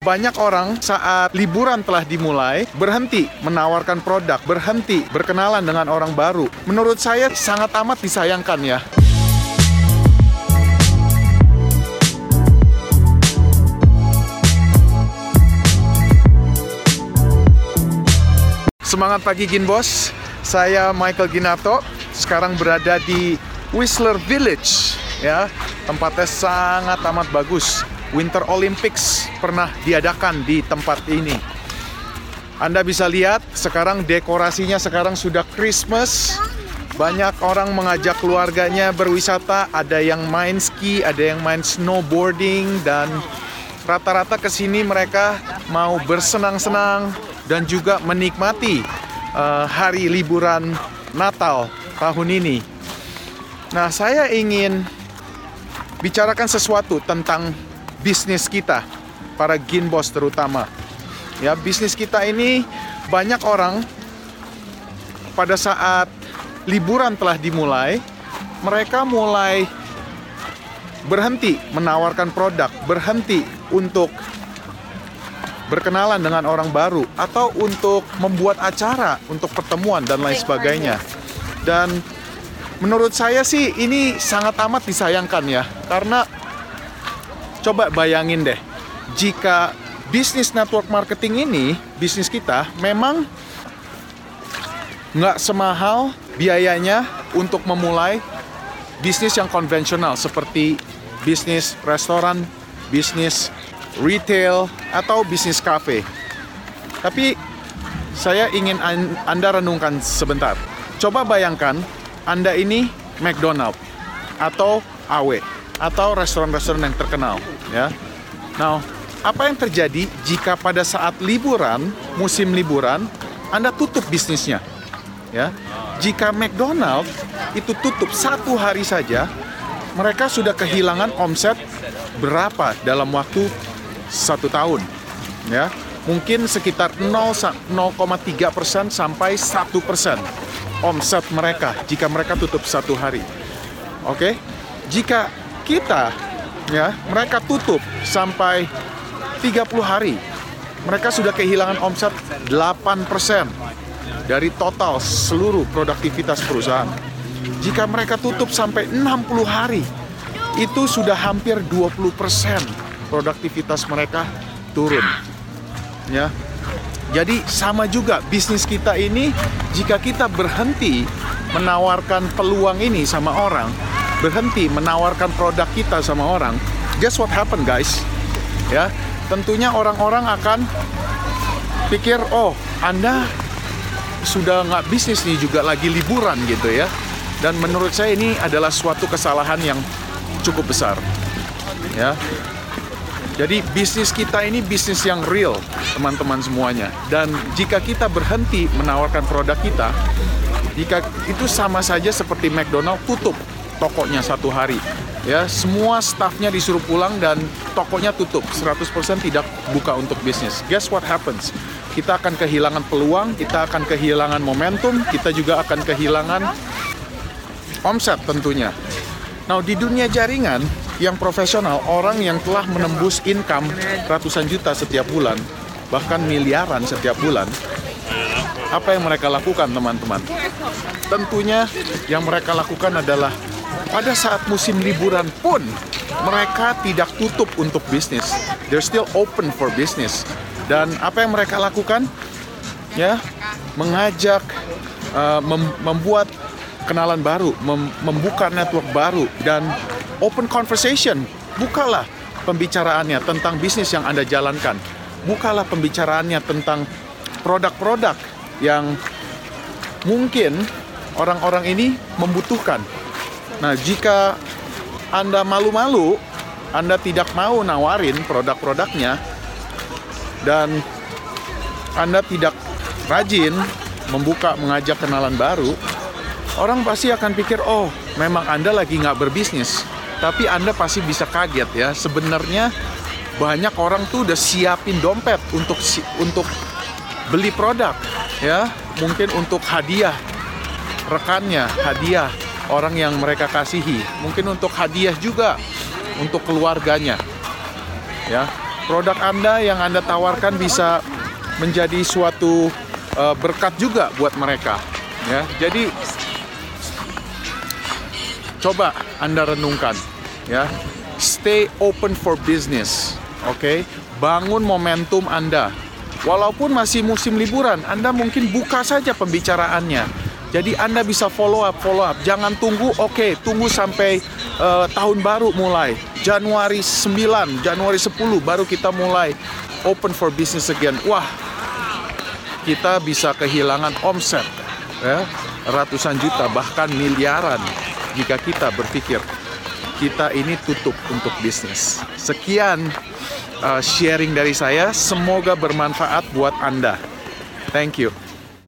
Banyak orang saat liburan telah dimulai berhenti menawarkan produk, berhenti berkenalan dengan orang baru. Menurut saya sangat amat disayangkan ya. Semangat pagi Ginbos, saya Michael Ginato. Sekarang berada di Whistler Village, ya. Tempatnya sangat amat bagus. Winter Olympics pernah diadakan di tempat ini. Anda bisa lihat sekarang dekorasinya sekarang sudah Christmas. Banyak orang mengajak keluarganya berwisata, ada yang main ski, ada yang main snowboarding dan rata-rata ke sini mereka mau bersenang-senang dan juga menikmati uh, hari liburan Natal tahun ini. Nah, saya ingin bicarakan sesuatu tentang bisnis kita, para ginbos terutama. Ya, bisnis kita ini banyak orang pada saat liburan telah dimulai, mereka mulai berhenti menawarkan produk, berhenti untuk berkenalan dengan orang baru atau untuk membuat acara untuk pertemuan dan lain sebagainya. Dan menurut saya sih ini sangat amat disayangkan ya, karena Coba bayangin deh, jika bisnis network marketing ini, bisnis kita memang nggak semahal biayanya untuk memulai bisnis yang konvensional seperti bisnis restoran, bisnis retail, atau bisnis cafe. Tapi saya ingin Anda renungkan sebentar. Coba bayangkan Anda ini McDonald atau AW atau restoran-restoran yang terkenal ya. Nah, apa yang terjadi jika pada saat liburan, musim liburan, Anda tutup bisnisnya? Ya. Jika McDonald itu tutup satu hari saja, mereka sudah kehilangan omset berapa dalam waktu satu tahun? Ya, mungkin sekitar 0,3 persen sampai 1 persen omset mereka jika mereka tutup satu hari. Oke, jika kita ya mereka tutup sampai 30 hari. Mereka sudah kehilangan omset 8% dari total seluruh produktivitas perusahaan. Jika mereka tutup sampai 60 hari itu sudah hampir 20% produktivitas mereka turun ya. Jadi sama juga bisnis kita ini jika kita berhenti menawarkan peluang ini sama orang berhenti menawarkan produk kita sama orang, guess what happen guys? Ya, tentunya orang-orang akan pikir, oh Anda sudah nggak bisnis nih juga lagi liburan gitu ya. Dan menurut saya ini adalah suatu kesalahan yang cukup besar. Ya, jadi bisnis kita ini bisnis yang real, teman-teman semuanya. Dan jika kita berhenti menawarkan produk kita, jika itu sama saja seperti McDonald tutup tokonya satu hari. Ya, semua staffnya disuruh pulang dan tokonya tutup, 100% tidak buka untuk bisnis. Guess what happens? Kita akan kehilangan peluang, kita akan kehilangan momentum, kita juga akan kehilangan omset tentunya. Nah, di dunia jaringan yang profesional, orang yang telah menembus income ratusan juta setiap bulan, bahkan miliaran setiap bulan, apa yang mereka lakukan teman-teman? Tentunya yang mereka lakukan adalah pada saat musim liburan pun mereka tidak tutup untuk bisnis. They're still open for business. Dan apa yang mereka lakukan? Ya, mengajak uh, mem membuat kenalan baru, mem membuka network baru dan open conversation. Bukalah pembicaraannya tentang bisnis yang Anda jalankan. Bukalah pembicaraannya tentang produk-produk yang mungkin orang-orang ini membutuhkan Nah, jika Anda malu-malu, Anda tidak mau nawarin produk-produknya, dan Anda tidak rajin membuka, mengajak kenalan baru, orang pasti akan pikir, oh, memang Anda lagi nggak berbisnis. Tapi Anda pasti bisa kaget ya, sebenarnya banyak orang tuh udah siapin dompet untuk untuk beli produk ya. Mungkin untuk hadiah rekannya hadiah orang yang mereka kasihi, mungkin untuk hadiah juga untuk keluarganya. Ya. produk Anda yang Anda tawarkan bisa menjadi suatu uh, berkat juga buat mereka. Ya, jadi coba Anda renungkan, ya. Stay open for business, oke? Okay? Bangun momentum Anda. Walaupun masih musim liburan, Anda mungkin buka saja pembicaraannya. Jadi Anda bisa follow up, follow up. Jangan tunggu, oke, okay, tunggu sampai uh, tahun baru mulai. Januari 9, Januari 10 baru kita mulai open for business again. Wah, kita bisa kehilangan omset ya, ratusan juta bahkan miliaran jika kita berpikir kita ini tutup untuk bisnis. Sekian uh, sharing dari saya, semoga bermanfaat buat Anda. Thank you.